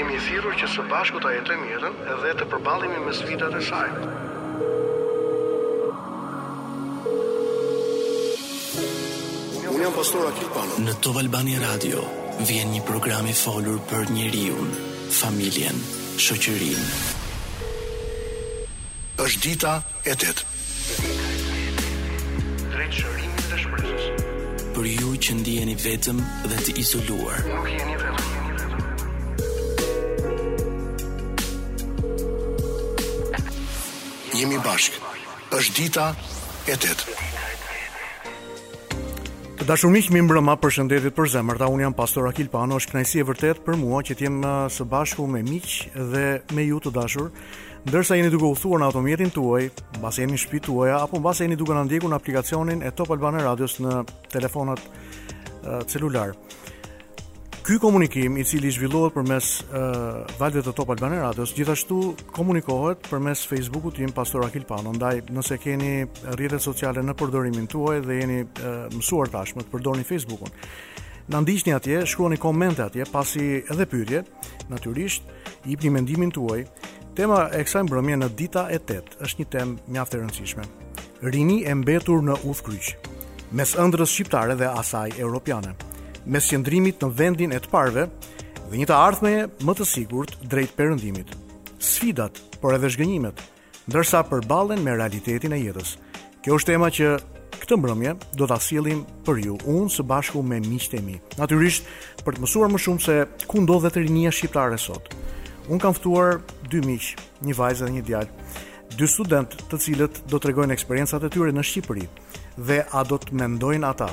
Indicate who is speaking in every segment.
Speaker 1: Jemi të thirrur që së bashku ta jetojmë jetën dhe të përballemi me sfidat e saj. Unë jam pastor Akil Pano.
Speaker 2: Në Top Albania Radio vjen një program i folur për njeriun, familjen, shoqërinë.
Speaker 1: Është dita e tetë. Drejt shërimit dhe shpresës.
Speaker 2: Për ju që ndiheni vetëm dhe të izoluar.
Speaker 1: Nuk jeni vetëm. Jemi bashkë. Është dita e 8.
Speaker 3: Të dashur miq, mirëmbrëma, përshëndetje të përzemërta. Unë jam Pastor Akil Pano, është kënaqësi e vërtetë për mua që të jem së bashku me miq dhe me ju të dashur Ndërsa jeni duke udhëtuar në automjetin tuaj, mbase jeni në shtëpitë tuaja apo mbase jeni duke na ndjekur në aplikacionin e Top Albania Radios në telefonat uh, celular. Ky komunikim i cili zhvillohet përmes uh, valëve të Top Albania Radios gjithashtu komunikohet përmes Facebook-ut tim Pastor Akil Pano. Ndaj, nëse keni rrjete sociale në përdorimin tuaj dhe jeni uh, mësuar tashmë të përdorni Facebook-un, na ndiqni atje, shkruani komente atje, pasi edhe pyetje, Natyrisht, jipni mendimin tuaj. Tema e kësaj mbrëmje në dita e 8 është një temë mjaft e rëndësishme. Rini e mbetur në udhëkryq mes ëndrrës shqiptare dhe asaj europiane, mes qëndrimit në vendin e të parëve dhe një të ardhmeje më të sigurt drejt perëndimit. Sfidat, por edhe zhgënjimet, ndërsa përballen me realitetin e jetës. Kjo është tema që këtë mbrëmje do ta sjellim për ju, unë së bashku me miqtë e mi. Natyrisht, për të mësuar më shumë se ku ndodhet rinia shqiptare sot. Unë kam ftuar dy miq, një vajzë dhe një djalë, dy studentë të cilët do të tregojnë eksperiencat e tyre në Shqipëri dhe a do të mendojnë ata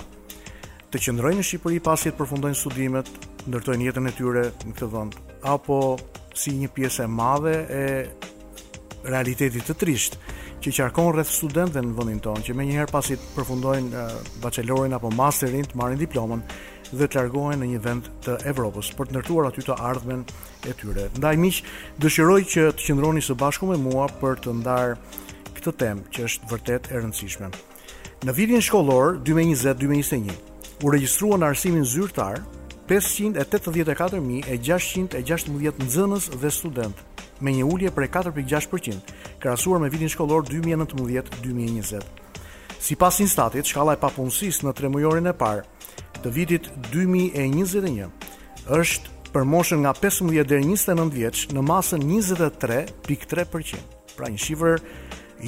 Speaker 3: Të qëndrojnë në Shqipëri pasi të përfundojnë studimet, të ndërtojnë jetën e tyre në këtë vend, apo si një pjesë e madhe e realitetit të trishtë që qarkon rreth studentëve në vendin tonë, që menjëherë pasi të përfundojnë bachelorin apo masterin, të marrin diplomën dhe të largohen në një vend të Evropës për të ndërtuar aty të ardhmen e tyre. Ndaj miq, dëshiroj që të qëndroni së bashku me mua për të ndarë këtë temë që është vërtet e rëndësishme. Në vitin shkollor dy mijë e njëzet dy mijë e njëzet e një, u regjistruan në arsimin zyrtar pesëqind e tetëdhjetë e katër mijë e gjashtëqind e gjashtëmbëdhjetë nxënës dhe studentë, me një ulje prej katër pikë gjashtë për qind, krahasuar me vitin shkollor dy mijë e nëntëmbëdhjetë dy mijë e njëzet. Sipas Instatit, shkalla e papunësisë në tremujorin e parë të vitit dy mijë e njëzet e një është për moshën nga pesëmbëdhjetë deri njëzet e nëntë vjeç në masën njëzet e tre pikë tre për qind. Pra një shifër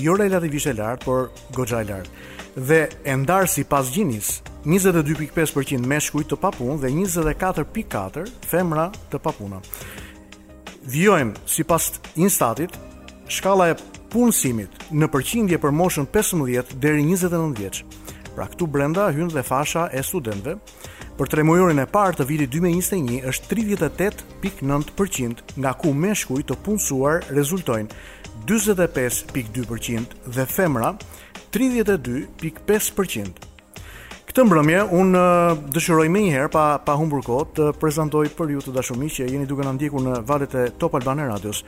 Speaker 3: jo relativisht e lartë, por goxha e lartë. Dhe e ndarë sipas gjinisë, 22.5% meshkuj të papunë dhe 24.4% femra të papuna. Vijojmë, sipas INSTAT-it, shkalla e punësimit në përqindje për moshën 15 deri 29 vjeç. Pra këtu brenda hyn dhe fasha e studentëve, Për tremujorin e parë të vitit dy mijë e njëzet e një është tridhjetë e tetë pikë nëntë për qind, nga ku meshkuj të punësuar rezultojnë dyzet e pesë pikë dy për qind dhe femra tridhjetë e dy pikë pesë për qind. Këtë mbrëmje unë dëshiroj menjëherë pa pa humbur kohë të prezantoj për ju të dashur miq që jeni duke na ndjekur në valët e Top Albania Radios.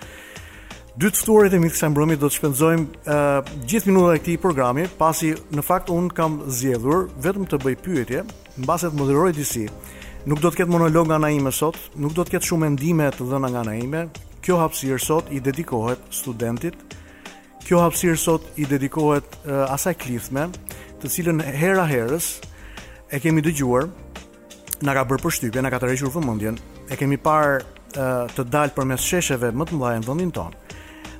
Speaker 3: Dy të ftuarit e mi të kësaj mbrëmje do të shpenzojmë uh, gjithë minutat e këtij programi, pasi në fakt unë kam zgjedhur vetëm të bëj pyetje, mbase të moderoj disi. Nuk do të ketë monolog nga Naime sot, nuk do të ketë shumë mendime të dhëna nga Naime. Kjo hapësirë sot i dedikohet studentit. Kjo hapësirë sot i dedikohet uh, asaj klithme, të cilën hera herës e kemi dëgjuar na ka bërë përshtypje, na ka tërhequr vëmendjen. E kemi parë të dalë përmes shesheve më të mëdha në vendin tonë.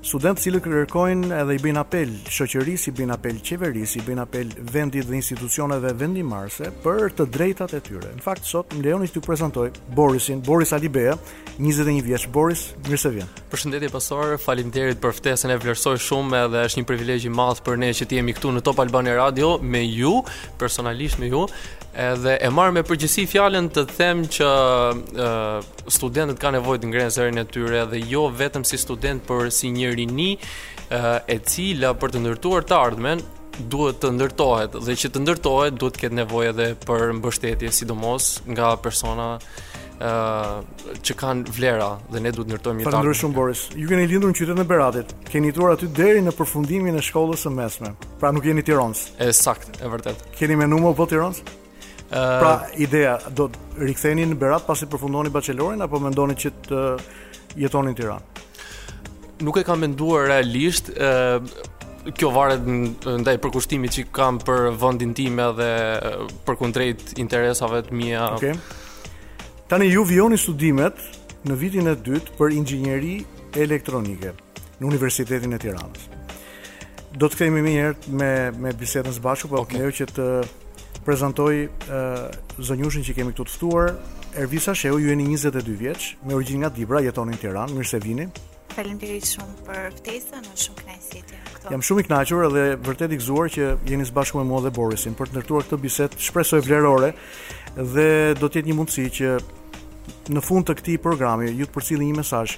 Speaker 3: Studentë të cilët kërkojnë edhe i bëjnë apel shoqërisë, i bëjnë apel qeverisë, i bëjnë apel vendit dhe institucioneve vendimmarrëse për të drejtat e tyre. Në fakt sot më lejoni që t'ju prezantoj Borisin, Boris Alibeja, 21 vjeç Boris, mirë se vjen.
Speaker 4: Përshëndetje pastor, faleminderit për ftesën e vlerësoj shumë edhe është një privilegj i madh për ne që të jemi këtu në Top Albania Radio me ju, personalisht me ju. Edhe e marr me përgjegjësi fjalën të them që ë studentët kanë nevojë të ngrenë zërin e tyre dhe jo vetëm si student, por si një rini e cila për të ndërtuar të ardhmen duhet të ndërtohet dhe që të ndërtohet duhet të ketë nevojë edhe për mbështetje sidomos nga persona ë që kanë vlera dhe ne duhet të ndërtojmë një
Speaker 3: të tërë. Faleminderit shumë Boris. Ju keni lindur në qytetin e Beratit. Keni jetuar aty deri në përfundimin e shkollës së mesme. Pra nuk jeni Tironës.
Speaker 4: E saktë, e vërtetë.
Speaker 3: Keni menuar më po Tironës? Ë Pra ideja do të riktheheni në Berat pasi përfundoni bachelorin apo mendoni që të jetoni në Tiranë?
Speaker 4: nuk e kam menduar realisht, ë kjo varet n- ndaj përkushtimit që kam për vendin tim edhe përkundrejt interesave të mia.
Speaker 3: Okej. Tani ju vijoni studimet në vitin e dytë për inxhinieri elektronike në Universitetin e Tiranës. Do të kthehemi edhe njëherë me bisedën së bashku, por
Speaker 4: okej,
Speaker 3: lejo që të prezantoj uh, zonjushën që kemi këtu të ftuar, Ervisa Shehu, ju jeni 22 vjeç, me origjinë nga Dibra, jetoni në Tiranë, mirë se vini.
Speaker 5: Faleminderit shumë për ftesën, është shumë kënaqësi të jem këtu.
Speaker 3: Jam shumë i kënaqur dhe vërtet i gëzuar që jeni së bashku me mua dhe Borisin për të ndërtuar këtë bisedë shpresoj vlerore dhe do të jetë një mundësi që në fund të këtij programi ju të përcillni një mesazh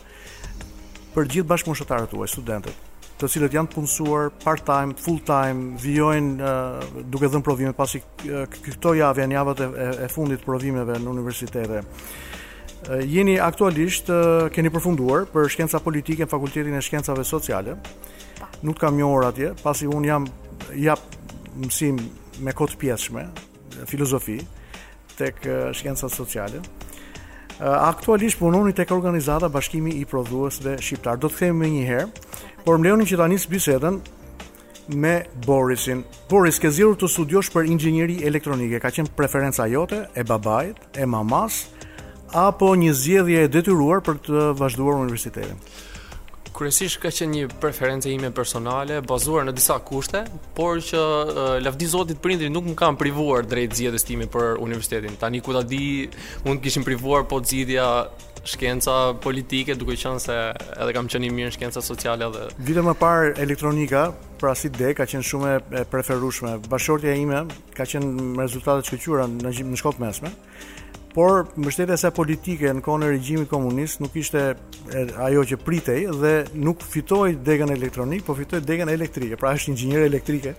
Speaker 3: për gjithë bashkëmoshatarët tuaj, studentët, të cilët janë të punësuar part-time, full-time, vijojnë uh, duke dhënë provime pasi uh, këto javë janë javët e, e, e fundit të provimeve në universitete. Jeni aktualisht keni përfunduar për shkenca politike në Fakultetin e Shkencave Sociale. Po. Nuk të kam njohur atje, pasi unë jam jap mësim me kohë të pjesshme, filozofi tek shkencat sociale. Aktualisht punoni tek organizata Bashkimi i Prodhuesve Shqiptarë. Do të kthehemi menjëherë, por më lejoni që ta nis bisedën me Borisin. Boris, ke zgjedhur të studiosh për inxhinieri elektronike, ka qenë preferenca jote, e babait, e mamasë, apo një zgjedhje e detyruar për të vazhduar universitetin?
Speaker 4: Kryesisht ka qenë një preferencë ime personale, bazuar në disa kushte, por që uh, lavdi Zotit prindërit nuk më kanë privuar drejt zgjedhjes time për universitetin. Tani ku ta di, mund të më kishin privuar po zgjidhja shkenca politike duke qenë se edhe kam qenë i mirë në shkenca sociale edhe.
Speaker 3: Vite më parë elektronika, pra si degë ka qenë shumë e preferueshme. Bashkëshortja ime ka qenë me rezultate të shkëlqyera në në shkollë të mesme. Por mbështetja e saj politike në kohën e regjimit komunist nuk ishte ajo që pritej dhe nuk fitoi degën elektronike, por fitoi degën elektrike. Pra është inxhiniere elektrike.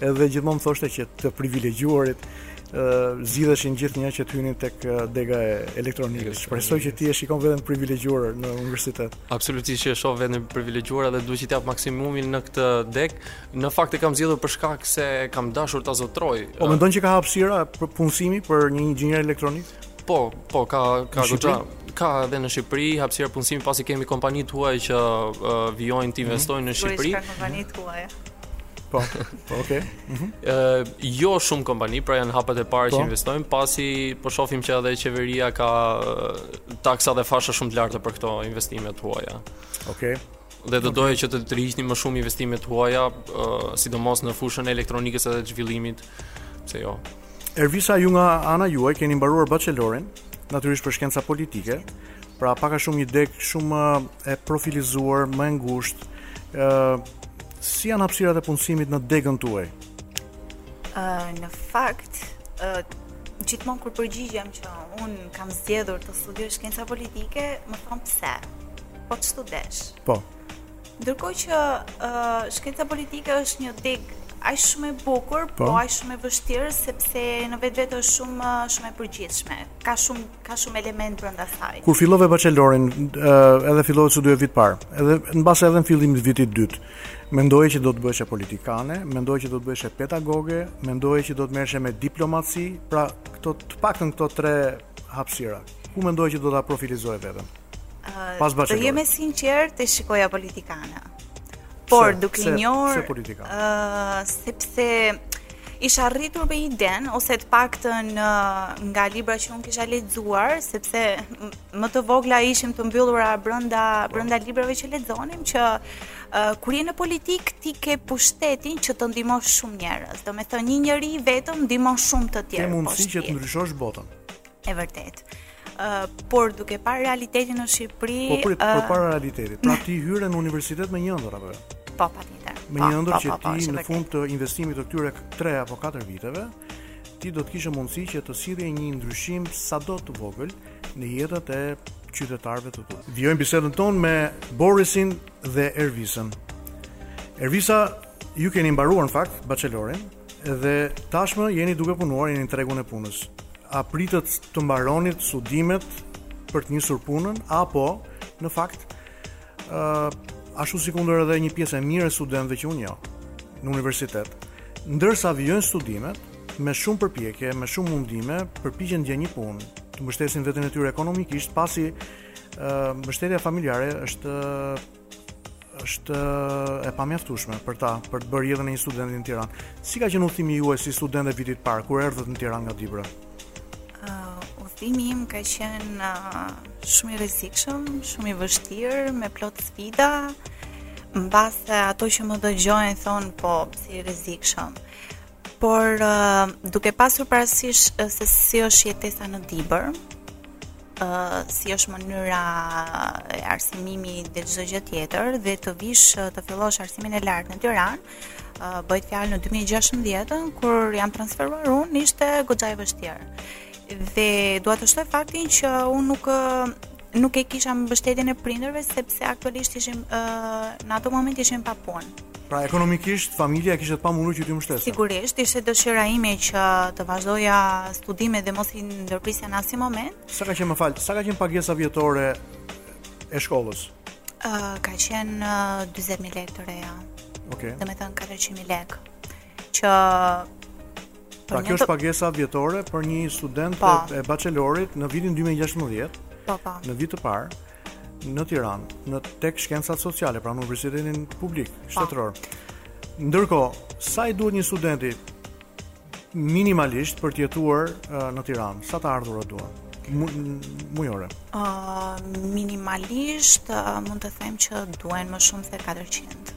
Speaker 3: Edhe gjithmonë më thoshte që të privilegjuarit zgjidheshin gjithnjë që të hynin tek dega e elektronikës. Shpresoj që ti e shikon veten të privilegjuar në universitet.
Speaker 4: Absolutisht që e shoh veten të privilegjuar dhe duhet që të jap maksimumin në këtë degë. Në fakt e kam zgjedhur për shkak se kam dashur ta zotëroj.
Speaker 3: Po mendon që ka hapësira punësimi për një inxhinier elektronik?
Speaker 4: Po, po ka ka goxha. Ka edhe në Shqipëri hapësira punësimi pasi kemi kompani të huaja që uh, vijojnë të mhm. investojnë në Shqipëri.
Speaker 5: Kompani të huaja.
Speaker 3: Po, po okay. Mhm.
Speaker 4: Ë uh, jo shumë kompani, pra janë hapat e parë
Speaker 3: po.
Speaker 4: që investojnë, pasi po shohim që edhe qeveria ka taksa dhe fasha shumë të larta për këto investime të huaja.
Speaker 3: Okej. Okay.
Speaker 4: Dhe do doje që të tërhiqnim më shumë investime të huaja, uh, sidomos në fushën e elektronikës edhe të zhvillimit, pse jo.
Speaker 3: Ervisa ju nga ana juaj keni mbaruar bachelorin, natyrisht për shkenca politike, pra pak a shumë një degë shumë e profilizuar, më e ngushtë, Si janë hapësirat e punësimit në degën tuaj?
Speaker 5: Ë uh, në fakt, ë uh, gjithmonë kur përgjigjem që unë kam zgjedhur të studioj shkenca politike, më thonë pse? Po të studesh.
Speaker 3: Po.
Speaker 5: Ndërkohë që ë uh, shkenca politike është një degë aq shumë e bukur, po,
Speaker 3: po
Speaker 5: aq shumë e vështirë sepse në vetvete është shumë shumë e përgjithshme. ka shumë ka shumë elementë brenda saj.
Speaker 3: Kur fillove bachelorin, edhe fillove edhe vit parë, edhe mbase edhe në fillim të vitit dytë. Mendoje që do të bëheshe politikane, mendoje që do të bëheshe pedagoge, mendoje që do të merreshe me diplomaci, pra këto të paktën këto tre hapësira. Ku mendoje që do ta profilizoje veten? Pas
Speaker 5: Baçelor.
Speaker 3: Të
Speaker 5: jem e sinqertë e shikoja politikane. Por duke njohur. Uh, sepse isha rritur me idenë ose të paktën uh, nga libra që unë kisha lexuar, sepse më të vogla ishim të mbyllura brenda po. brenda librave që lexonim që uh, kur je në politik ti ke pushtetin që të ndihmosh shumë njerëz. Domethënë një njeri vetëm ndihmon shumë të tjerë.
Speaker 3: Ke mundësi që të ndryshosh botën.
Speaker 5: E vërtetë. Ë, uh, por duke parë realitetin në Shqipëri,
Speaker 3: po për,
Speaker 5: uh,
Speaker 3: për para realitetit, pra ti hyre në universitet me një ëndërr apo jo?
Speaker 5: Po, patjetër.
Speaker 3: Me një
Speaker 5: ëndërr
Speaker 3: që ti në fund të investimit të këtyre 3 apo 4 viteve, ti do të kishe mundësi që të sillje një ndryshim sado të vogël në jetët e qytetarëve të tu. Vijojmë bisedën tonë me Borisin dhe Ervisën. Ervisa, ju keni mbaruar në fakt bachelorin, Edhe tashmë jeni duke punuar, jeni në tregun e punës. A pritët të mbaronit studimet për të nisur punën apo në fakt ë ashtu sikundër edhe një pjesë e mirë e studentëve që unë njoh në universitet, ndërsa vijojnë studimet me shumë përpjekje, me shumë mundime, përpiqen të gjejnë një punë, të mbështesin veten e tyre ekonomikisht, pasi ë mbështetja familjare është është e pamjaftueshme për ta, për të bërë jetën e një studenti në Tiranë. Si ka qenë udhëtimi juaj si student e vitit parë kur erdhët në Tiranë nga Dibra?
Speaker 5: Uh, udhëtimi im ka qenë uh, shumë i rrezikshëm, shumë i vështirë, me plot sfida. Mbase ato që më dëgjojnë thonë po, si i rrezikshëm. Por duke pasur parasysh se si është jetesa në Dibër, si është mënyra e arsimimi dhe çdo gjë tjetër dhe të vish të fillosh arsimin e lartë në Tiranë, uh, bëhet fjalë në 2016 kur jam transferuar unë ishte goxha e vështirë. Dhe dua të shtoj faktin që unë nuk nuk e kisha mbështetjen e prindërve sepse aktualisht ishim uh, në atë moment ishim pa punë.
Speaker 3: Pra ekonomikisht familja e kishte të pamundur që t'ju mbështesë.
Speaker 5: Sigurisht, ishte dëshira ime që të vazhdoja studimet dhe mos i ndërprisja në asnjë moment.
Speaker 3: Sa ka qenë më fal, sa ka qenë pagesa vjetore e shkollës?
Speaker 5: Ë uh, ka qenë uh, 40000 lekë të reja.
Speaker 3: Okej.
Speaker 5: Domethënë 400000 lekë. Që
Speaker 3: Pra kjo është pagesa vjetore për një student
Speaker 5: po.
Speaker 3: e bachelorit në vitin 2016.
Speaker 5: Po, po.
Speaker 3: Në vit të parë në Tiranë, në tek shkencat sociale, pra në universitetin publik, po. shtetëror. Ndërkohë, sa i duhet një studenti minimalisht për të jetuar në Tiranë? Sa të ardhura duan? Mujore.
Speaker 5: Uh, minimalisht uh, mund të them që duhen më shumë se 400.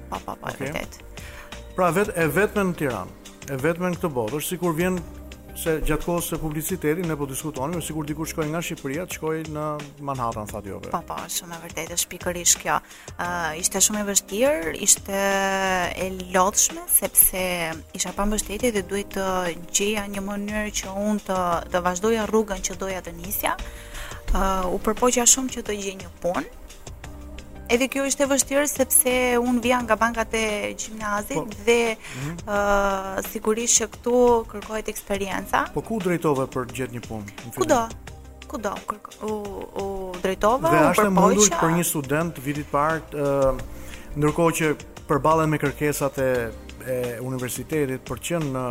Speaker 5: Po, po, po, okay. e vërtet.
Speaker 3: Pra vet e vetme në Tiranë, e vetme në këtë botë, është sikur vjen se gjatë kohës së publicitetit ne po diskutonim, është sikur dikush të shkojë nga Shqipëria, të shkojë në Manhattan thatë ju.
Speaker 5: Po, po, shumë e vërtetë, është pikërisht kjo. Ë uh, ishte shumë e vështirë, ishte e lodhshme sepse isha pa mbështetje dhe duhet të gjeja një mënyrë që unë të të vazhdoja rrugën që doja të nisja. Ë uh, u përpoqa shumë që të gjej një punë Edhe kjo ishte e vështirë sepse unë vija nga bankat e gjimnazit
Speaker 3: po,
Speaker 5: dhe mm -hmm. uh, sigurisht që këtu kërkohet eksperienca.
Speaker 3: Po ku u drejtove për të gjetë një punë?
Speaker 5: Kudo? Kudo kërko, u u drejtova,
Speaker 3: dhe
Speaker 5: u përpoqa.
Speaker 3: Dhe është e mundur për një student të vitit të parë, uh, ndërkohë që përballet me kërkesat e e universitetit për të qenë në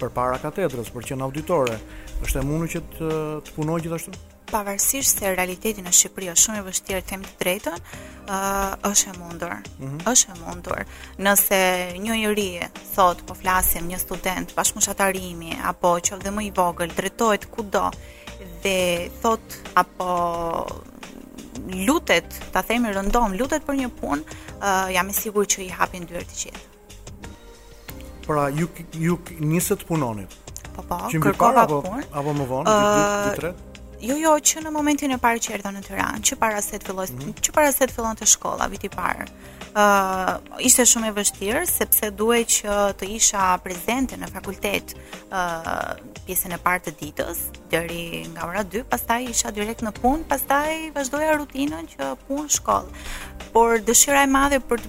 Speaker 3: përpara katedrës, për të qenë në auditore, është e mundur që të, të punojë gjithashtu?
Speaker 5: pavarësisht se realiteti në Shqipëri është shumë i vështirë, them të drejtën, ë uh, është e mundur. Mm -hmm. Është e mundur. Nëse një njeri thotë po flasim një student bashkëmoshatar imi apo qoftë dhe më i vogël, drejtohet kudo dhe thotë apo lutet, ta themi rëndom, lutet për një punë, uh, jam e sigurt që i hapin dyert të gjithë.
Speaker 3: Pra ju ju nisët të punoni.
Speaker 5: Po po, kërkova
Speaker 3: apo,
Speaker 5: punë.
Speaker 3: Apo më vonë, dy tre.
Speaker 5: Jo, jo, që në momentin e parë që erdha në Tiranë, që para se të filloj, mm -hmm. që para se të fillonte shkolla viti i parë. Ë, uh, ishte shumë e vështirë sepse duhej që të isha prezente në fakultet ë uh, pjesën e parë të ditës deri nga ora 2, pastaj isha direkt në punë, pastaj vazhdoja rutinën që punë shkollë. Por dëshira e madhe për të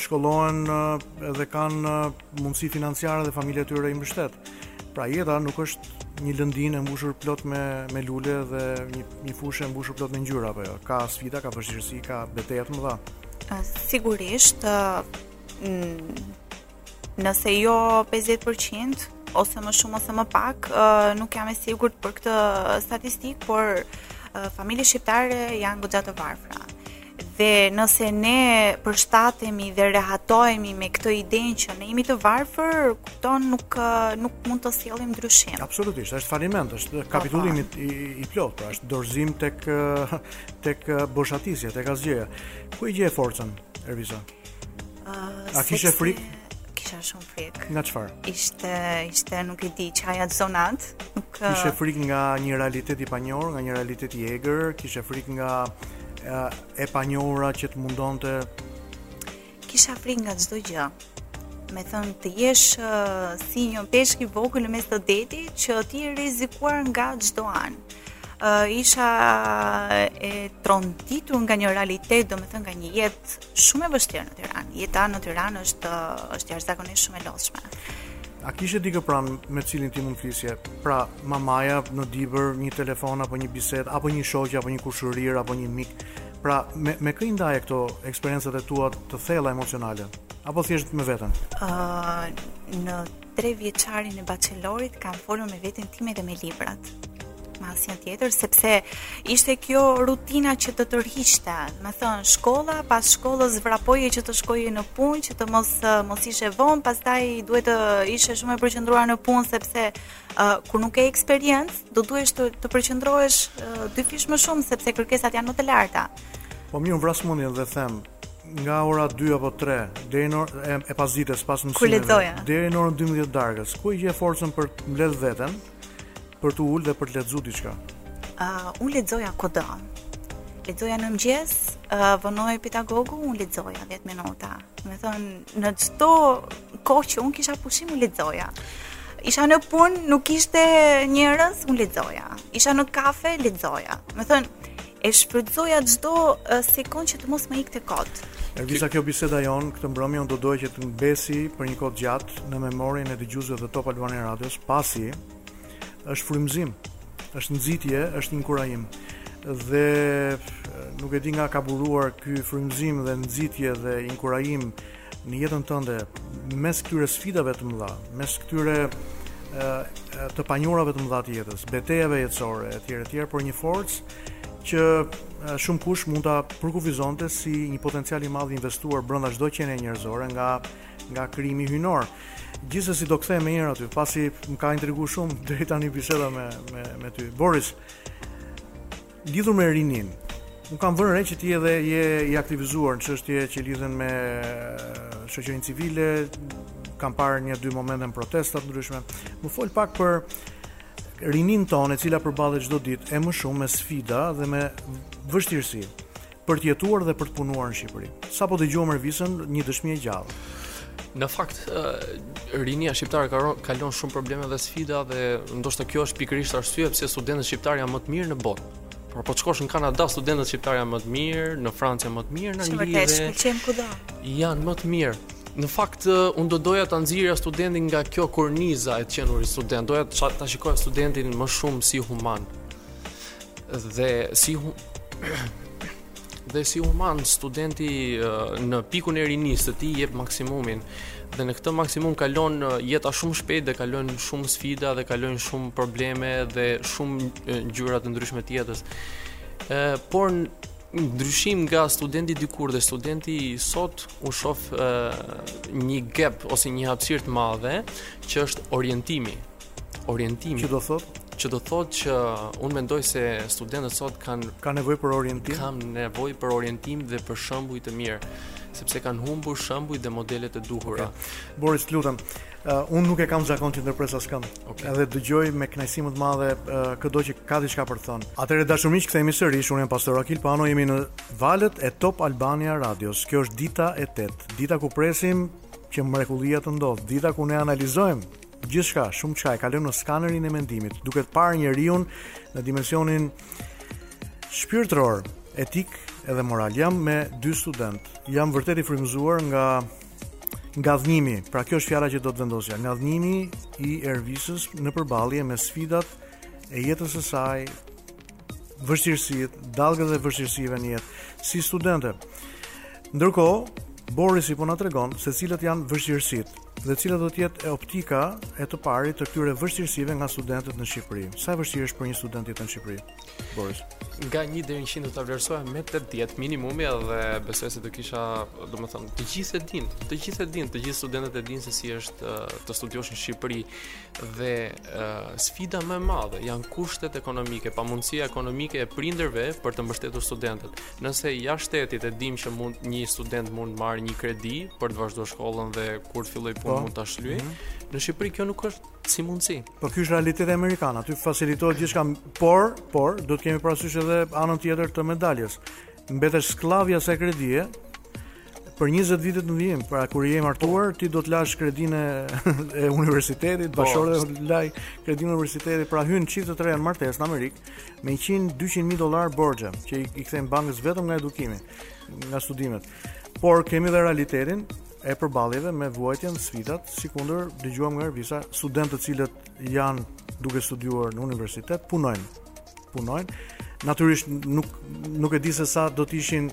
Speaker 3: shkollohen edhe kanë mundësi financiare dhe familja e tyre i mbështet. Pra jeta nuk është një lëndinë e mbushur plot me me lule dhe një, një fushë e mbushur plot me ngjyra apo jo. Ka sfida, ka vështirësi, ka beteja të mëdha.
Speaker 5: Sigurisht, Nëse jo 50%, ose më shumë ose më pak, nuk jam e sigurt për këtë statistikë, por familjet shqiptare janë goxha të varfra. Dhe nëse ne përshtatemi dhe rehatohemi me këtë idenë që ne jemi të varfër, kupton nuk nuk mund të sjellim ndryshim.
Speaker 3: Absolutisht, është faliment, është po, kapitullimi po. i, i plotë, pra, është dorëzim tek tek boshatisja, tek asgjëja. Ku e gjeje forcën, Ervisa? A kishe frikë?
Speaker 5: Kisha shumë frikë.
Speaker 3: Nga çfarë?
Speaker 5: Ishte, ishte nuk e di, qaja zonat. Nuk
Speaker 3: kishe frikë nga një realitet i panjohur, nga një realitet i egër, kishe frikë nga e panjohura që të mundonte?
Speaker 5: Kisha frikë nga çdo gjë. Domethënë të jesh uh, si një peshk i vogël në mes të detit që ti je e rrezikuar nga çdo anë. Uh, isha e tronditur nga një realitet, domethënë nga një jetë Shumë e vështirë në Tiranë. Jeta në Tiranë është është jashtëzakonisht shumë e lodhshme.
Speaker 3: A kishe dikë pranë me cilin ti mund të flisje? Pra, mamaja në Dibër, një telefon apo një bisedë, apo një shoqe, apo një kushërirë, apo një mik. Pra, me me kë i ndaje këto eksperiencat e tua të thella emocionale? Apo thjesht me veten?
Speaker 5: Ëh, uh, në tre vjeçarin e bachelorit kam folur me veten time dhe me librat me asnjë tjetër sepse ishte kjo rutina që të tërhiqte. Domethënë shkolla, pas shkollës vrapoje që të shkoje në punë, që të mos mos ishe vonë, pastaj duhet të ishe shumë e përqendruar në punë sepse uh, kur nuk ke eksperiencë, do duhet të të përqendrohesh uh, dyfish më shumë sepse kërkesat janë më të larta.
Speaker 3: Po mirë, unë vras mendjen dhe them, nga ora 2 apo 3 deri në e, e pasdites pas mësimeve deri në orën 12 të darkës ku e gje forcën për të mbledh veten për t'u ulë dhe për të lexuar diçka ë
Speaker 5: uh, unë lexoja kudo lexoja në mëngjes uh, vonohej pedagogu unë lexoja 10 minuta domethënë në çdo kohë që unë kisha pushim unë lexoja Isha në punë, nuk kishte njerëz, unë lexoja. Isha në kafe, lexoja. Domethënë, E shfrytëzoja çdo sekondë që të mos më ikte kot.
Speaker 3: Elvisa, kjo biseda jonë këtë mbrëmje unë do doja që të mbesë për një kohë të gjatë në memorien e dëgjuesve të Top Albania Radios, pasi është frymëzim, është nxitje, është inkurajim. Dhe nuk e di nga ka buruar ky frymëzim dhe nxitje dhe inkurajim në jetën tënde mes këtyre sfidave të mëdha, mes këtyre të panjohurave të mëdha të jetës, betejave jetësore etj etj, por një forcë që shumëkush mund ta përkufizonte si një potencial i madh i investuar brenda çdo qenie njerëzore nga nga krijimi hyjnor. Gjithsesi do kthehem njëherë aty, pasi më ka intriguar shumë deri tani biseda me me me ty. Boris, Lidhur me rininë, unë kam vënë re që ti edhe je i aktivizuar në çështje që lidhen me shoqërinë civile, kam parë një dy momente në protesta të ndryshme. Më fol pak për rininë tonë e cila përballet çdo ditë e më shumë me sfida dhe me vështirësi. Për të jetuar dhe për të punuar në Shqipëri. Sapo dëgjuam Ervisën, një dëshmi e gjallë.
Speaker 4: Në fakt, rinia shqiptare kalon shumë probleme dhe sfida dhe ndoshta kjo është pikërisht arsye pse studentët shqiptarë janë më të mirët në botë. Por po të shkosh në Kanada, studentët shqiptarë janë më të mirë, në Francë janë më të mirë, në Angli dhe...
Speaker 5: Si vërtet, shku kudo.
Speaker 4: Janë më të mirë. Në fakt, unë do doja ta nxirrja studentin nga kjo korniza e të qenurit student. Doja ta shikoja studentin më shumë si human. Dhe si hu... dhe si human studenti në pikun e rinisë të tij jep maksimumin dhe në këtë maksimum kalon jeta shumë shpejt dhe kalon shumë sfida dhe kalon shumë probleme dhe shumë ngjyra të ndryshme të jetës. Ë por ndryshimi nga studenti dikur dhe studenti sot unë shof një gap ose një hapësirë të madhe që është orientimi. orientimi.
Speaker 3: Që do thotë
Speaker 4: që do thotë që unë mendoj se studentët sot kanë
Speaker 3: kanë nevojë për orientim.
Speaker 4: Kanë nevojë për orientim dhe për shembuj të mirë, sepse kanë humbur shembuj dhe modele të duhura.
Speaker 3: Okay. Boris, lutem, uh, unë nuk e kam zakon që të ndërpres askënd.
Speaker 4: Okay.
Speaker 3: Edhe dëgjoj me kënaqësinë më të madhe uh, këdo që ka diçka për të thënë. Atëherë të dashur miq, kthehemi sërish. Unë jam Pastor Akil Pano, jemi në valët e Top Albania Radios. Kjo është dita e 8, dita ku presim që mrekullia të ndodhë, dita ku ne analizojmë Gjithçka, shumëçka e kalojmë në skanerin e mendimit, duke e parë njeriun në dimensionin shpirtëror, etik edhe moral. Jam me dy studentë. Jam vërtet i frymëzuar nga ngadhënjimi. Pra kjo është fjala që do të vendosja, ngadhënjimi i Ervisës në përballje me sfidat e jetës së saj, vështirësitë, dallgët e vështirësive në jetë si studente. Ndërkohë, Borisi po na tregon se cilat janë vështirësitë. Dhe cila do të jetë optika e të parit të këtyre vështirësive nga studentët në Shqipëri? Sa e vështirë është për një student jeta në Shqipëri? Boris.
Speaker 4: Nga 1 deri në 100 do ta vlerësoja me 80 minimumi dhe besoj se do kisha, domethënë, të gjithë e din, të gjithë e din, të gjithë studentët e din se si është të studiosh në Shqipëri dhe uh, sfida më e madhe janë kushtet ekonomike, pamundësia ekonomike e prindërve për të mbështetur studentët. Nëse jashtë shtetit e dimë që mund një student mund të marrë një kredi për të vazhduar shkollën dhe kur të fillojë punë po. mund ta shlyejë. Mm -hmm. Në Shqipëri kjo nuk është si mundësi.
Speaker 3: Po ky është realiteti amerikan, aty facilitohet gjithçka, por, por do të kemi parasysh edhe anën tjetër të medaljes. Mbetesh skllav i asaj kredie, Për 20 vitet në vijim, pra kur je martuar, ti do të lash kredinë e universitetit, po, bashkëshortja do të lajë kredinë e universitetit, pra hyjnë çiftet e reja në martesë në Amerikë me 100 200 mijë dollarë borxhe që i, i kthejnë bankës vetëm nga edukimi, nga studimet. Por kemi dhe realitetin e përballjeve me vuajtjen sfidat, sikundër dëgjuam nga Ervisa, studentë të cilët janë duke studiuar në universitet, punojnë, punojnë. Natyrisht nuk nuk e di se sa do të ishin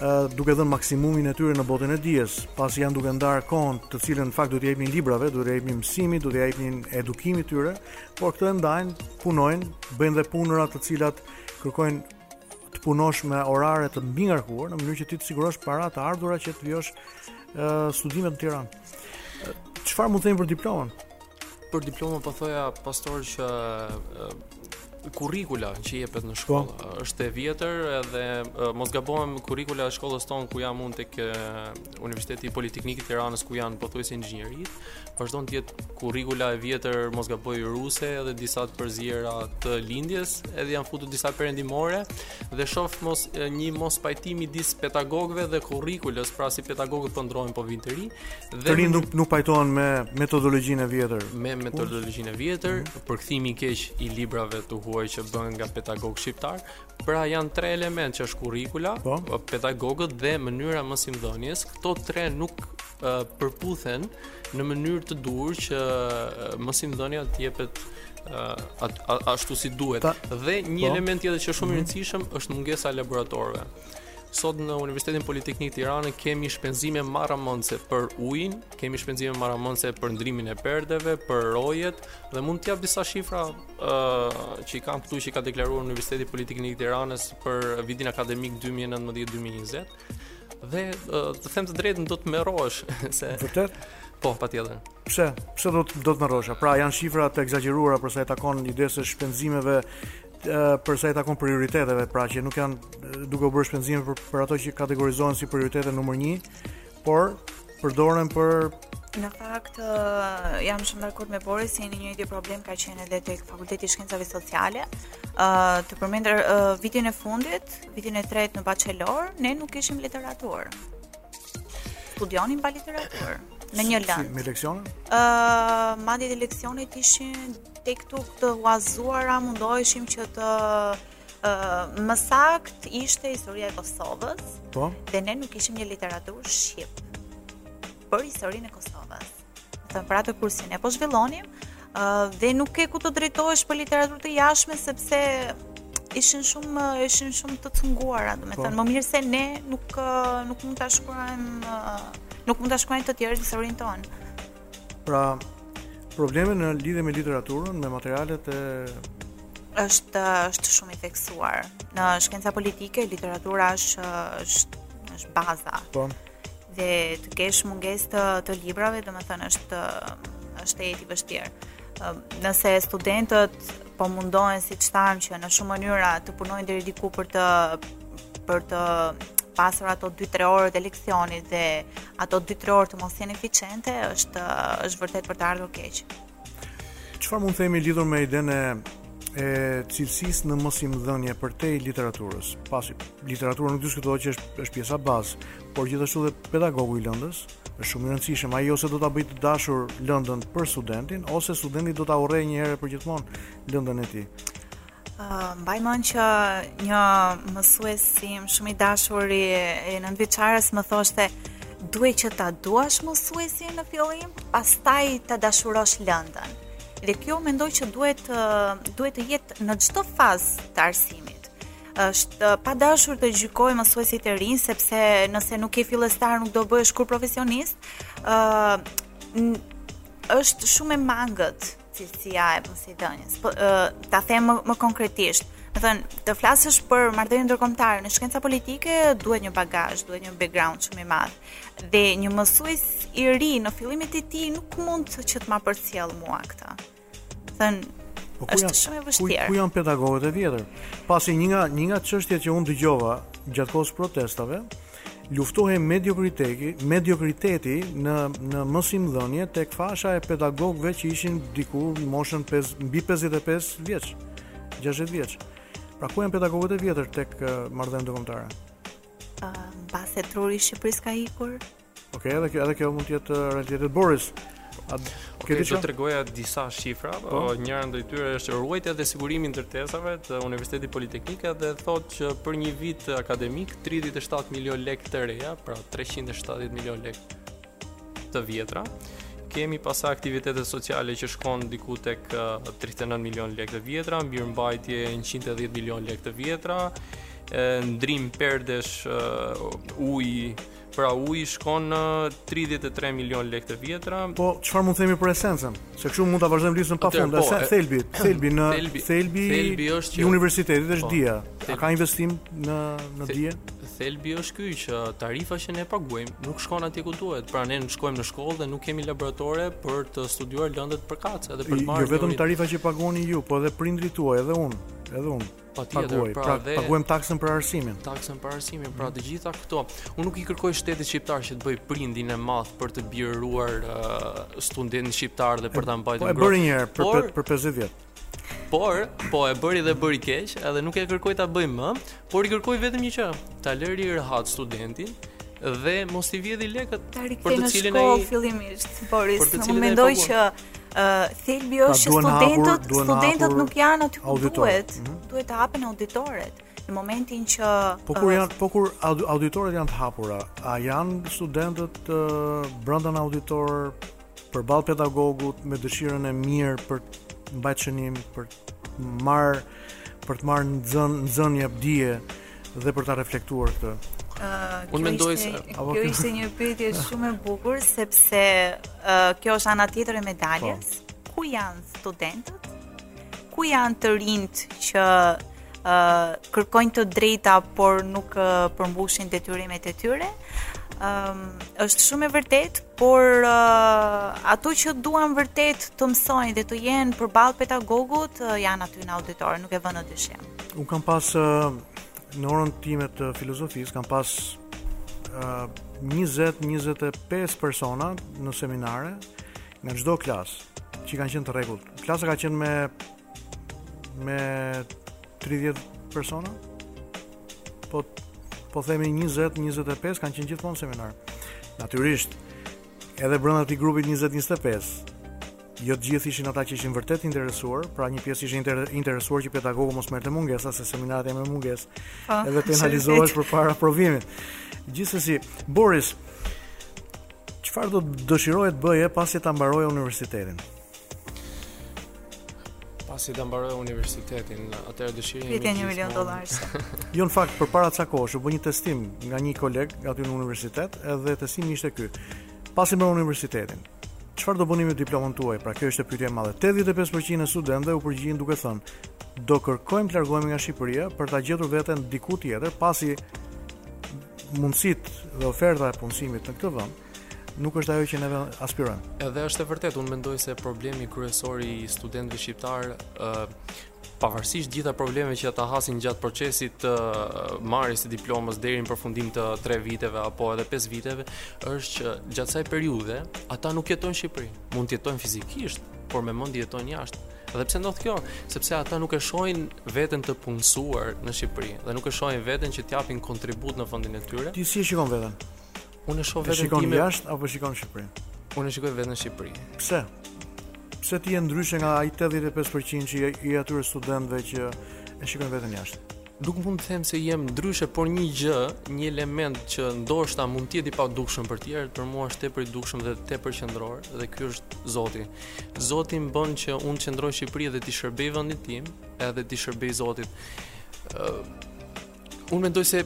Speaker 3: uh, duke dhënë maksimumin e tyre në botën e dijes, pasi janë duke ndarë kohën, të cilën në fakt duhet t'ia jepnin librave, duhet t'ia jepnin mësimit, duhet t'ia jepnin edukimit tyre, por këtë e ndajnë, punojnë, bëjnë dhe punëra të cilat kërkojnë të punosh me orare të mbingarkuar në mënyrë që ti të sigurosh para të ardhura që të vijosh studimet në Tiranë. Çfarë mund të themi për diplomën?
Speaker 4: Për diplomën po thoja pastor që kurrikula që jepet në shkollë. Po. Është e vjetër edhe mos gabohem kurrikula e shkollës tonë ku jam unë tek Universiteti Politeknik i Tiranës ku janë pothuajse inxhinieritë, vazhdon të jetë kurrikula e vjetër mos gaboj ruse edhe disa të përziera të lindjes, edhe janë futur disa perëndimore dhe shoh mos një mospajtim midis pedagogëve dhe kurrikulës, pasi pedagogët po ndërrohen po vijnë të rinj
Speaker 3: dhe të rinj nuk nuk pajtohen me metodologjinë e vjetër.
Speaker 4: Me metodologjinë e vjetër, mm -hmm. përkthimi i keq i librave të huaj që bëhet nga pedagogë shqiptarë, Pra janë tre elementë që është kurrikula, po? pedagogët dhe mënyra e mësimdhënies. Këto tre nuk uh, përputhen në mënyrë të duhur që uh, mësimdhënia të jepet uh, ashtu si duhet. Ta, dhe një po? element tjetër që është shumë i mm -hmm. rëndësishëm është mungesa e laboratorëve. Sot në Universitetin Politeknik Tiranë kemi shpenzime marramëndse për ujin, kemi shpenzime marramëndse për ndërrimin e perdeve, për rojet dhe mund të jap disa shifra që i kam këtu që ka deklaruar Universiteti Politeknik i Tiranës për vitin akademik 2019-2020. Dhe të them të drejtën do tmerrohesh se.
Speaker 3: Vërtet?
Speaker 4: Po, patjetër.
Speaker 3: Pse? Pse do të do tmerrohesh? Pra janë shifra të ekzagjeruara për sa i takon idesë së shpenzimeve për sa i takon prioriteteve, pra që nuk janë duke u bërë shpenzime për, për ato që kategorizohen si prioritete numër 1, por përdoren për
Speaker 5: Në fakt, jam shumë dakord me Borisin, i njëjti problem ka qenë edhe tek Fakulteti i Shkencave Sociale. Ë të përmend vitin e fundit, vitin e tretë në bachelor, ne nuk kishim literaturë. Studionim pa literaturë në një lëndë.
Speaker 3: Si, me leksione?
Speaker 5: Ë, uh, madje leksionet ishin tek tuk të huazuara, mundoheshim që të Ëh, më saktë ishte historia e Kosovës.
Speaker 3: Po.
Speaker 5: Dhe ne nuk kishim një literaturë shqip për historinë e Kosovës. Domethënë për atë kursin e po zhvillonim, ëh, dhe nuk ke ku të drejtohesh për literaturë të jashtme sepse ishin shumë ishin shumë të cunguara, domethënë po., më mirë se ne nuk nuk mund ta shkruajmë nuk mund ta shkruajnë të tjerë historinë tonë.
Speaker 3: Pra, problemi në lidhje me literaturën, me materialet e
Speaker 5: është është shumë i theksuar. Në shkenca politike literatura është është është baza.
Speaker 3: Po.
Speaker 5: Dhe të kesh mungesë të, të librave, domethënë është është e vështirë. Nëse studentët po mundohen siç thamë që në shumë mënyra të punojnë deri diku për të për të pasur ato 2-3 orë të leksionit dhe ato 2-3 orë të mos jenë eficiente është është vërtet për të ardhur keq.
Speaker 3: Çfarë mund të themi lidhur me idenë e cilësisë në mësimdhënie përtej literaturës. Pasi literatura nuk diskutohet që është është pjesa bazë, por gjithashtu dhe pedagogu i lëndës është shumë i rëndësishëm. Ai ose do ta bëjë të dashur lëndën për studentin, ose studenti do ta urrejë një herë përgjithmonë lëndën e tij.
Speaker 5: Mbaj mend që një mësuesi im shumë i dashur i, i nëntëvjeçares më thoshte duhet që ta duash mësuesin në fillim, pastaj ta dashurosh lëndën. Dhe kjo mendoj që duhet, duhet të jetë në çdo fazë të arsimit. është pa dashur të gjykoj mësuesit e rinj, sepse nëse nuk je fillestar nuk do bëhesh kurrë profesionist, uh, është shumë e mangët cilësia e mësimdhënies. Po, ta them më, më konkretisht, domethënë, të flasësh për marrëdhënie ndërkombëtare në shkenca politike duhet një bagazh, duhet një background shumë i madh. Dhe një mësues i ri në fillimet e tij nuk mundet që të ma përcjell mua këtë. Domethënë
Speaker 3: po
Speaker 5: është janë, shumë e vështirë.
Speaker 3: Ku, ku janë pedagogët e vjetër? Pasi një nga një nga çështjet që unë dëgjova gjatë kohës së protestave, Luftohej mediokriteti, mediokriteti në në mësimdhënie tek fasha e pedagogëve që ishin diku në moshën 5 mbi 55 vjeç, 60 vjeç. Pra ku janë pedagogët e vjetër tek marrëdhëniet ndërkombëtare?
Speaker 5: Ë, uh, mbase truri i Shqipërisë ka ikur.
Speaker 3: Okej, okay, edhe kjo edhe kjo mund të jetë realitet Boris. A
Speaker 4: okay, do të tregoja disa shifra, po oh. njëra ndër tyre është ruajtja dhe sigurimi i ndërtesave të Universitetit Politeknik dhe thotë që për një vit akademik 37 milionë lekë të reja, pra 370 milionë lekë të vjetra. Kemi pastaj aktivitete sociale që shkon diku tek 39 eh, milionë lekë të vjetra, mirëmbajtje 110 milionë lekë të vjetra, ndërrim perdesh, eh, ujë, Pra uji shkon në 33 milion lekë të vjetra.
Speaker 3: Po çfarë mund të themi për esencën? Se kështu mund ta vazhdojmë listën pa
Speaker 4: fund. Po, e...
Speaker 3: Thelbi, Thelbi në
Speaker 4: Thelbi,
Speaker 3: Thelbi,
Speaker 4: Thelbi është
Speaker 3: i universitetit është
Speaker 4: po,
Speaker 3: dija. A ka investim në në dije?
Speaker 4: thelbi është ky që tarifa që ne paguajmë nuk shkon atje ku duhet. Pra ne shkojmë në shkollë dhe nuk kemi laboratore për të studiuar lëndët përkatëse dhe për të marrë.
Speaker 3: Jo vetëm tarifa që pagoni ju, po edhe prindrit tuaj, edhe unë, edhe unë.
Speaker 4: Patjetër, pra,
Speaker 3: pra
Speaker 4: dhe
Speaker 3: paguajm taksën për arsimin.
Speaker 4: Taksën për arsimin, pra të gjitha këto. Unë nuk i kërkoj shtetit shqiptar që të bëjë prindin e madh për të birësuar uh, studentin shqiptar dhe për ta mbajtur ngrohtë.
Speaker 3: Po e bëri një herë për për 50 vjet.
Speaker 4: Por, po e bëri dhe bëri keq, edhe nuk e kërkoj ta bëjë më, por i kërkoj vetëm një gjë, ta lërë rehat studentin dhe mos t'i vjedhë lekët për të cilin ai
Speaker 5: fillimisht. Boris, unë mendoj që thelbi pra, është që studentët, studentët nuk janë aty ku duhet.
Speaker 3: Mhm.
Speaker 5: Duhet të hapen auditorët në momentin që
Speaker 3: Po kur janë, po kur auditorët janë të hapura, a janë studentët brenda në auditor përballë pedagogut me dëshirën e mirë për mbajt shënim për marr për të marrë nxën nxënje apo dije dhe për ta reflektuar këtë.
Speaker 5: Uh,
Speaker 4: Unë mendoj se
Speaker 3: apo
Speaker 5: kjo ishte një pyetje shumë e bukur sepse uh, kjo është ana tjetër e medaljes.
Speaker 3: Po.
Speaker 5: Ku janë studentët? Ku janë të rinjtë që uh, kërkojnë të drejta por nuk uh, përmbushin detyrimet e tyre? Um, është shumë e vërtetë, por uh, ato që duan vërtet të mësojnë dhe të jenë përballë pedagogut, uh, janë aty në auditor, nuk e vë në dyshim.
Speaker 3: Unë kam pas, uh, në orën time të filozofisë, kam pas uh, 20-25 persona në seminare, nga çdo klasë, që kanë qenë të rregullt. Klasa ka qenë me me 30 persona. Po po themi 20, 25 kanë qenë gjithmonë në seminar. Natyrisht, edhe brenda këtij grupi 20-25, jo të gjithë ishin ata që ishin vërtet të interesuar, pra një pjesë ishin inter interesuar që pedagogu mos merrte mungesa se seminaret janë me mungesë.
Speaker 5: Po,
Speaker 3: edhe
Speaker 5: penalizohesh
Speaker 3: përpara provimit. Gjithsesi, Boris, çfarë do të dëshiroje të bëje pasi ta mbaroje universitetin?
Speaker 4: Pasi ta mbaroj universitetin, atëherë
Speaker 5: dëshirën një milion dollarëshe.
Speaker 3: jo në fakt përpara ca kohësh u bë një testim nga një koleg aty në universitet, edhe testimi ishte ky. Pasi mbaroni universitetin, çfarë do bëni me diplomën tuaj? Pra kjo ishte pyetja e madhe. 85% e studentëve u përgjigjen duke thënë, do kërkojmë të largohemi nga Shqipëria për ta gjetur veten diku tjetër, pasi mundësitë dhe oferta e punësimit në këtë vend, nuk është ajo që ne aspirojmë.
Speaker 4: Edhe është e vërtetë, unë mendoj se problemi kryesor i studentëve shqiptarë ë pavarësisht gjitha problemeve që ata hasin gjatë procesit të marrjes së diplomës deri në përfundim të 3 viteve apo edhe 5 viteve, është që gjatë kësaj periudhe ata nuk jetojnë në Shqipëri. Mund të jetojnë fizikisht, por me mend jetojnë jashtë. Dhe pse ndodh kjo? Sepse ata nuk e shohin veten të punësuar në Shqipëri dhe nuk e shohin veten që të japin kontribut në vendin e tyre.
Speaker 3: Ti si e shikon veten?
Speaker 4: Unë e shoh vetëm
Speaker 3: Shikon jashtë apo shikon në Shqipëri?
Speaker 4: Unë e shikoj vetëm në Shqipëri.
Speaker 3: Pse? Pse ti je ndryshe nga ai 85% që është i atyre studentëve që e shikojnë vetëm jashtë?
Speaker 4: nuk mund të them se jem ndryshe, por një gjë, një element që ndoshta mund të jetë i padukshëm për tjerët, për mua është tepër i dukshëm dhe tepër qendror dhe ky është Zoti. Zoti më bën që unë të qëndroj në Shqipëri dhe t'i shërbej vendit tim, edhe t'i shërbej Zotit. Unë mendoj se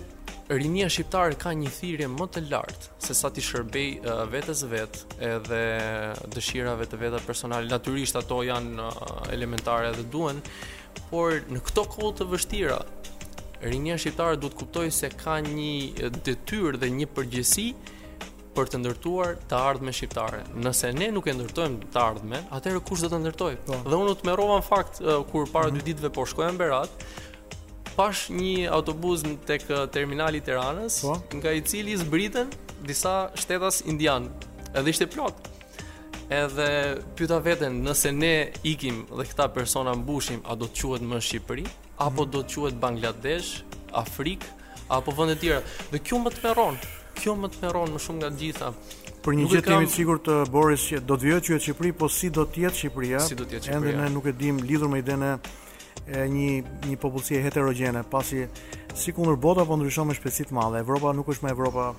Speaker 4: rinia shqiptare ka një thirrje më të lartë sesa t'i shërbejë uh, vetes së vet edhe dëshirave të veta personale. Natyrisht ato janë uh, elementare dhe duhen, por në këto kohë të vështira rinia shqiptare duhet të kuptojë se ka një detyrë dhe një përgjegjësi për të ndërtuar të ardhme shqiptare. Nëse ne nuk e ndërtojmë të ardhme, atëherë kush do ta ndërtojë?
Speaker 3: Po.
Speaker 4: Dhe unë u tmerrova në fakt uh, kur para dy ditëve po shkoja në Berat, Pashë një autobus në tek terminali i Tiranës,
Speaker 3: po?
Speaker 4: nga i cili zbritën disa shtetas indianë. Edhe ishte plot. Edhe pyeta veten, nëse ne ikim dhe këta persona mbushin, a do të quhet më Shqipëri apo do të quhet Bangladesh, Afrikë apo vende të tjera? Dhe kjo më tmerron. Kjo më tmerron më shumë nga gjitha.
Speaker 3: Për një gjë jemi të sigurt të Boris që do të quhet Shqipëri, po si do të jetë Shqipëria?
Speaker 4: Si do të jetë Shqipëria?
Speaker 3: Ende ne nuk e dimë lidhur me idenë e një një popullsi heterogjene, pasi sikundër bota po ndryshon me shpejtësi të madhe. Evropa nuk është më Evropa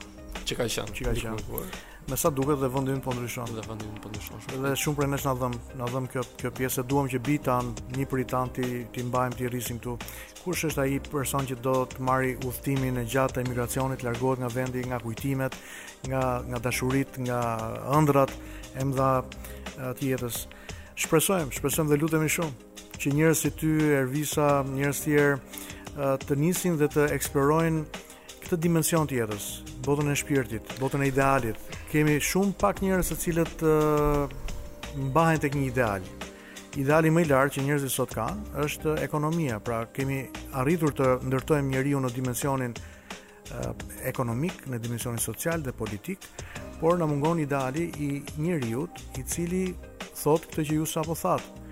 Speaker 4: që ka qenë.
Speaker 3: Që ka qenë. Me sa duket dhe vendi ynë po ndryshon.
Speaker 4: Dhe vendi ynë po ndryshon.
Speaker 3: Dhe shumë prej nesh na dhemb, na dhemb kjo kjo pjesë, duam që bijtë tanë, nipërit tanë t'i t'i mbajmë t'i rrisim këtu. Kush është ai person që do të marrë udhëtimin e gjatë të emigracionit, largohet nga vendi, nga kujtimet, nga nga dashuritë, nga ëndrrat e mëdha të jetës. Shpresojmë, shpresojmë dhe lutemi shumë. që njerëz si ty, Ervisa, njerëz të tjerë të nisin dhe të eksplorojnë këtë dimension të jetës, botën e shpirtit, botën e idealit. Kemi shumë pak njerëz të cilët mbahen tek një ideal. Ideali më i lartë që njerëzit sot kanë është ekonomia. Pra kemi arritur të ndërtojmë njeriun në dimensionin ekonomik, në dimensionin social dhe politik, por na mungon ideali i njeriut, i cili thotë këtë që ju sapo thatë,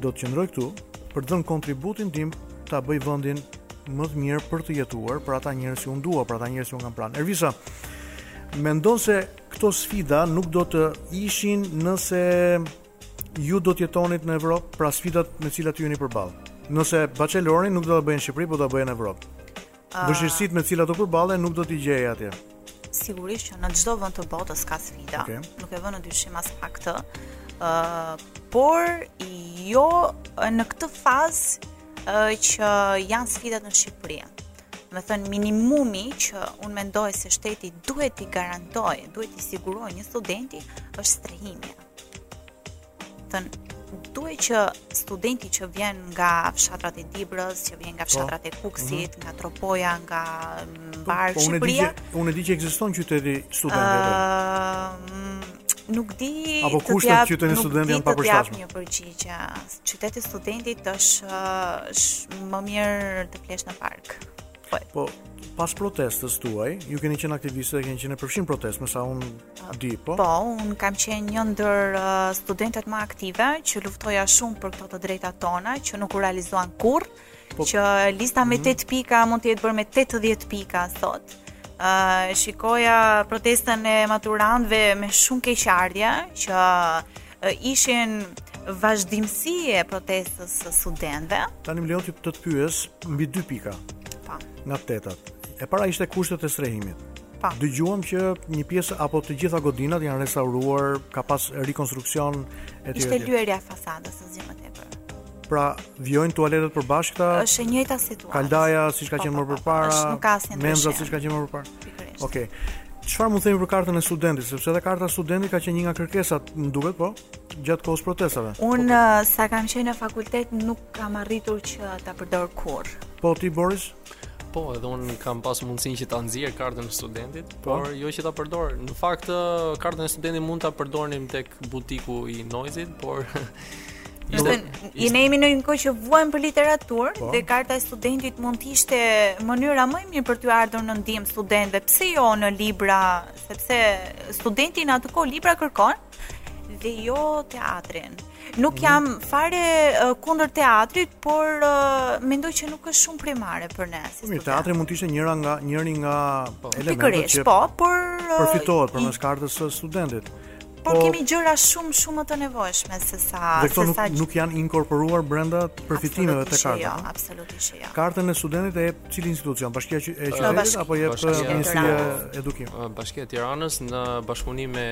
Speaker 3: do të qëndroj këtu, për të dhënë kontributin tim ta bëj vendin më të mirë për të jetuar për ata njerëz që unë dua, për ata njerëz që unë kam pranë. Ervisa, mendon se këto sfida nuk do të ishin nëse ju do të jetonit në Evropë, pra sfidat me të cilat ju jeni përballë. Nëse bachelorin nuk do ta bëje në Shqipëri, po do ta bëje në Evropë. Vështirësitë me të cilat u përballa nuk do t'i gjej atje.
Speaker 5: Sigurisht që në çdo vend të botës ka sfida.
Speaker 3: Okay.
Speaker 5: Nuk e vë në dyshim aspak këtë. Ëh, uh, por jo në këtë fazë uh, që janë sfidat në Shqipëri. Domethënë minimumi që unë mendoj se shteti duhet t'i garantojë, duhet t'i sigurojë një studenti, është strehimi. Thën, duhet që studenti që vjen nga fshatrat e Dibrës, që vjen nga po. fshatrat e Kukësit, mhm. nga Tropoja, nga mbarë,
Speaker 3: po,
Speaker 5: Shqipëria...
Speaker 3: Po, unë e di që ekziston qyteti i
Speaker 5: studentit. Nuk di
Speaker 3: Apo kushtet
Speaker 5: të
Speaker 3: jap
Speaker 5: në
Speaker 3: qytetin
Speaker 5: e studentit
Speaker 3: janë
Speaker 5: të
Speaker 3: papërshtatshme.
Speaker 5: një përgjigje. Qyteti i studentit është më mirë të flesh në park. Po,
Speaker 3: po pas protestës tuaj, ju keni qenë aktiviste dhe keni qenë e përfshirë në protestë, me sa unë di, po?
Speaker 5: Po, unë kam qenë një ndër uh, studentet më aktive, që luftonim shumë për këto të drejta tona, që nuk u realizuan kurrë,
Speaker 3: po,
Speaker 5: që lista me 8 mhm. pika mund të jetë bërë me 80 pika sot, uh, shikoja protestën e maturantëve me shumë keqardhje, që ishin vazhdimësi e protestës së studentëve.
Speaker 3: Tani më lejo të të pyes mbi dy pika.
Speaker 5: Po. Po.
Speaker 3: Nga tetat. E para ishte kushtet e strehimit.
Speaker 5: Po. Po.
Speaker 3: Dëgjuam që një pjesë apo të gjitha godinat janë restauruar, ka pas rikonstruksion e tjera.
Speaker 5: Ishte lyerja e fasadës, asgjë më tepër.
Speaker 3: Pra, vijojnë tualetet e përbashkëta.
Speaker 5: Është e njëjta situatë.
Speaker 3: Kaldaja siç ka
Speaker 5: po,
Speaker 3: qenë
Speaker 5: po,
Speaker 3: më
Speaker 5: po,
Speaker 3: përpara.
Speaker 5: Nuk ka asnjë ndryshim.
Speaker 3: Menza siç ka qenë më përpara.
Speaker 5: Pikërisht.
Speaker 3: Okej. Okay. Çfarë mund të themi për kartën e studentit, sepse edhe karta e studentit ka qenë një nga kërkesat, më duket po, gjatë kohës së protestave.
Speaker 5: Unë po, po. sa kam qenë në fakultet nuk kam arritur që ta përdor kurrë.
Speaker 3: Po ti Boris?
Speaker 4: Po, edhe unë kam pas mundësinë që ta nxjerr kartën e studentit,
Speaker 3: po.
Speaker 4: por jo që ta përdor. Në fakt, kartën e studentit mund ta përdornim tek butiku i Noizit, por
Speaker 5: domethënë ne jemi në një kohë që vuajmë për literaturë
Speaker 3: po.
Speaker 5: dhe karta e studentit mund të ishte mënyra më e mirë për t'u ardhur në ndihmë studentëve. Pse jo në libra, sepse studenti në atë kohë libra kërkon. dhe jo teatrin. Nuk
Speaker 3: mhm.
Speaker 5: jam fare uh, kundër teatrit, por uh, mendoj që nuk është shumë primare për ne.
Speaker 3: Po mirë, teatri mund të ishte njëra nga njëri nga po.
Speaker 5: elementët
Speaker 3: që
Speaker 5: po, por uh,
Speaker 3: përfitohet përmes i... kartës së studentit.
Speaker 5: Por po, kemi gjëra shumë shumë më të nevojshme se sa se sa
Speaker 3: nuk, nuk janë inkorporuar brenda përfitimeve të kartës.
Speaker 5: Jo, absolutisht jo.
Speaker 3: Kartën e studentit e Cili institucion? Bashkia e qytetit apo
Speaker 4: e
Speaker 3: jep
Speaker 5: Ministria
Speaker 3: e Edukimit?
Speaker 4: Bashkia e Tiranës në bashkëpunim me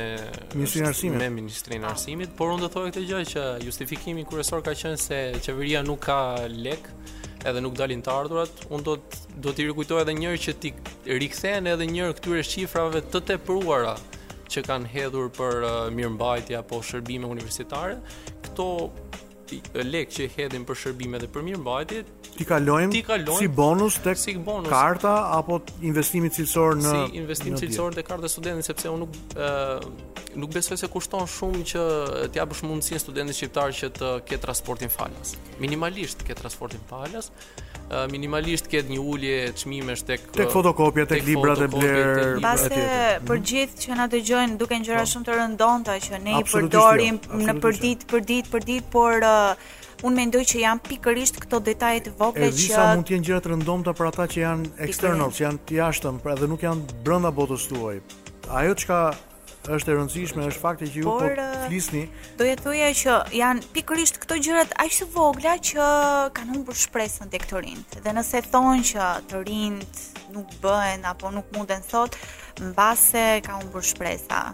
Speaker 3: Ministrinë e Arsimit.
Speaker 4: Me Ministrinë e Arsimit, por unë do thoja këtë gjë që justifikimi kryesor ka qenë se qeveria nuk ka lek edhe nuk dalin të ardhurat, unë do të do t'i rikujtoj edhe njëherë që t'i rikthehen edhe njëherë këtyre shifrave të tepruara që kanë hedhur për uh, mirëmbajtje apo shërbime universitare, këto Ti lek që i hedhin për shërbime dhe për mirëmbajtje,
Speaker 3: ti kalojmë,
Speaker 4: ti kalojmë
Speaker 3: si bonus tek
Speaker 4: si bonus
Speaker 3: karta apo investimi cilësor në
Speaker 4: si investim cilësor te karta e studentit sepse unë nuk ë nuk besoj se kushton shumë që të japësh mundësinë studentit shqiptar që të ketë transportin falas. Minimalisht të ketë transportin falas, minimalisht ketë një ulje çmimesh tek
Speaker 3: tek fotokopja tek librat e
Speaker 5: blerë,
Speaker 3: pasi
Speaker 5: për gjithë ata që na dëgjojnë duken gjëra po. shumë të rëndomta që ne i
Speaker 3: jo.
Speaker 5: përdorim në përditë
Speaker 3: jo.
Speaker 5: përditë përditë por uh, unë mendoj që janë pikërisht këto detaje të vogla
Speaker 3: edhe
Speaker 5: sa
Speaker 3: mund të jenë gjëra të rëndomta për ata që janë external që janë të jashtëm pra dhe nuk janë brenda botës tuaj ajo çka është e rëndësishme, është fakti që ju po flisni.
Speaker 5: Do të thoja që janë pikërisht këto gjërat aq të vogla që kanë humbur shpresën tek të rinjtë. Dhe nëse thonë që të rinjtë nuk bëhen apo nuk munden sot, mbase ka humbur shpresa.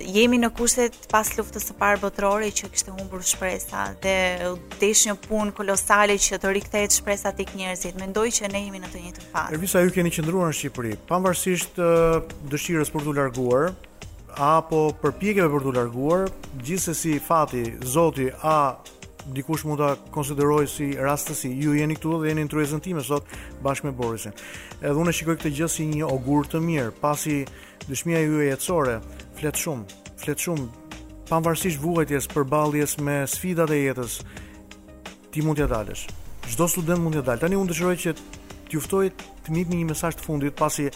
Speaker 5: Jemi në kushtet pas luftës së parë botërore që kishte humbur shpresa dhe u desh një punë kolosale që të rikthehet shpresa tek njerëzit. Mendoj që ne jemi në të njëjtën fazë.
Speaker 3: Ervisa ju keni qëndruar në Shqipëri, pavarësisht dëshirës për t'u larguar apo përpjekjeve për t'u larguar, gjithsesi fati, Zoti a dikush mund ta konsiderojë si rastësi. Ju jeni këtu dhe jeni në tryezën time sot bashkë me Borisin. Edhe unë e shikoj këtë gjë si një ogur të mirë, pasi dëshmia juaj jetësore flet shumë, flet shumë pavarësisht vuajtjes, përballjes me sfidat e jetës, Ti mund t'ia dalësh. Çdo student mund t'ia dalë. Tani unë dëshiroj që t'ju ftoj të më jepni një mesazh të fundit pasi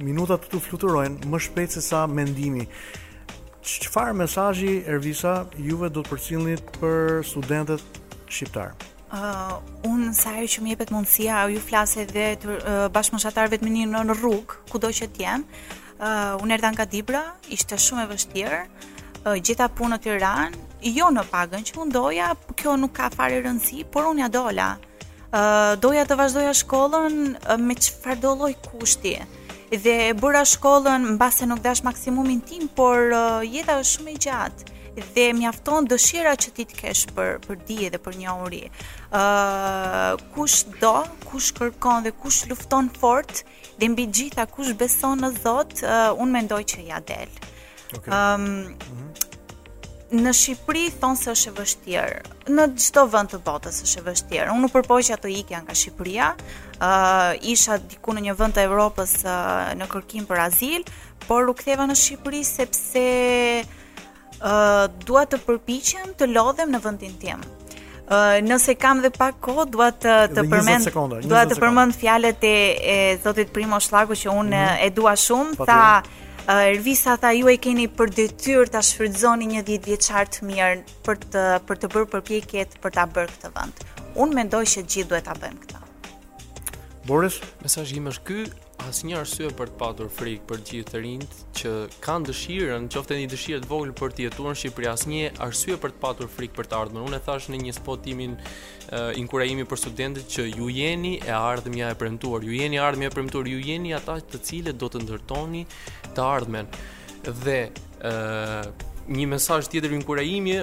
Speaker 3: minutat fluturojnë më shpejt se sa mendimi. Çfarë mesazhi Ervisa juve do të përcillni për studentët shqiptarë?
Speaker 5: Uh, unë sa herë që më jepet mundësia, ju flas edhe uh, bashkëmoshatarëve të mi në rrugë, kudo që të jenë. Uh, unë erdha nga Dibra, ishte shumë e vështirë. Uh, gjeta punë në Tiranë, jo në pagën që unë doja, kjo nuk ka fare rëndësi, por unë ia dola. Uh, doja të vazhdoja shkollën uh, me çfarëdo lloj kushti. Dhe e bëra shkollën mbase nuk dhashë maksimumin tim, por uh, jeta është shumë e gjatë dhe mjafton dëshira që ti të kesh për për dije dhe për njohuri. Ëh, uh, kush do, kush kërkon dhe kush lufton fort, Dhe mbi të gjitha kush beson në Zot, uh, unë mendoj që ia del.
Speaker 3: Okay.
Speaker 5: Um, mm -hmm në Shqipëri thonë se është e vështirë. Në çdo vend të botës është e vështirë. Unë u përpoqa të ikja nga Shqipëria. ë uh, isha diku në një vend të Evropës uh, në kërkim për azil, por u ktheva në Shqipëri sepse Uh, dua të përpiqem të lodhem në vendin tim. Uh, nëse kam dhe pak kohë, dua të të përmend dua të përmend fjalët e, e zotit Primo Shllaku që unë mm -hmm. e dua shumë, tha uh, Ervisa tha ju e keni për detyrë ta shfrytëzoni një 10 vjeçar të mirë për të për të bërë përpjekjet për ta bërë këtë vend. Unë mendoj që të gjithë duhet ta bëjmë këtë.
Speaker 3: Boris,
Speaker 4: mesazhi im është ky, Asnjë arsye për të patur frikë për gjithë të rinjtë që kanë dëshirën, qoftë një dëshirë të vogël për të jetuar në Shqipëri, asnjë arsye për të patur frikë për të ardhmen. Unë e thashë në një spot timin uh, inkurajimi për studentët që ju jeni e ardhmja e premtuar, ju jeni ardhmja e premtuar, ju jeni ata të cilët do të ndërtoni të ardhmen. Dhe ë uh, një mesazh tjetër inkurajimi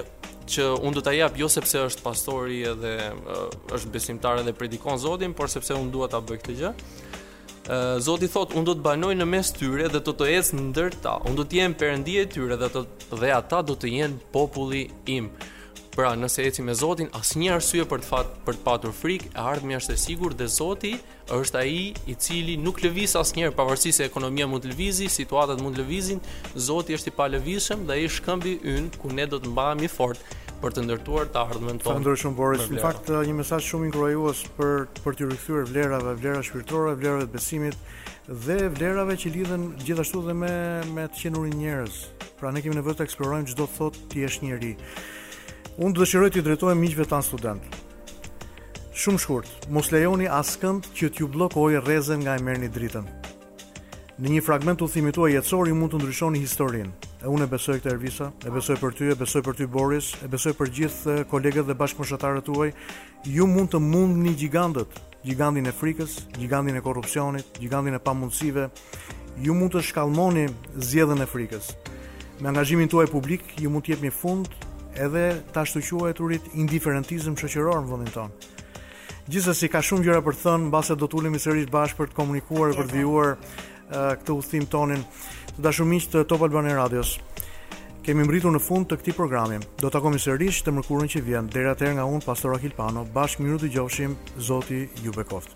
Speaker 4: që unë do ta jap jo sepse është pastori edhe uh, është besimtar edhe predikon Zotin, por sepse unë dua ta bëj këtë gjë. Zoti thotë, unë do të banoj në mes tyre dhe do të ec ndër ta. Unë do të jem perëndia e tyre dhe të, dhe ata do të jenë populli im. Pra, nëse eci me Zotin, asnjë arsye për të fat për të patur frikë, e ardhmja është e sigurt dhe Zoti është ai i cili nuk lëviz asnjëherë pavarësisht se ekonomia mund të lëvizi, situatat mund të lëvizin, Zoti është i palëvizshëm dhe ai është shkëmbi ynë ku ne do të mbahemi fort për të ndërtuar të ardhmen tonë.
Speaker 3: Faleminderit shumë Boris. Në fakt, një mesazh shumë inkurajues për për t'iu rikthyer vlerave, vlera shpirtërore, vlerave të besimit dhe vlerave që lidhen gjithashtu dhe me me të qenurin njerëz. Pra ne kemi nevojë të eksplorojmë ç'do të thotë të jesh njeri. Unë do dëshiroj t'i drejtohem miqve tanë studentë. Shumë shkurt, mos lejoni askënd që t'ju bllokojë rrezen nga e merrni dritën. Në një fragment udhëtimit tuaj jetësor ju mund të ndryshoni historinë. E unë e besoj këtë Ervisa, e besoj për ty, e besoj për ty Boris, e besoj për gjithë kolegët dhe bashkëmoshatarët tuaj. Ju mund të mundni gjigantët, gjigantin e frikës, gjigantin e korrupsionit, gjigantin e pamundësive. Ju mund të shkallmoni zgjedhën e frikës. Me angazhimin tuaj publik ju mund t'i jepni fund edhe të ashtuquajturit indiferentizëm shoqëror në vendin tonë. Gjithsesi ka shumë gjëra për të thënë, mbase do të ulemi sërish bashkë për të komunikuar e për të vijuar këtë udhëtim tonin. Të dashur miq të Top Albania Radios. Kemi mbërritur në fund të këtij programi. Do të takohemi sërish të mërkurën që vjen. Deri atëherë nga unë Pastor Akil Pano, bashkë mirudëgjofshim, Zoti ju bekoftë.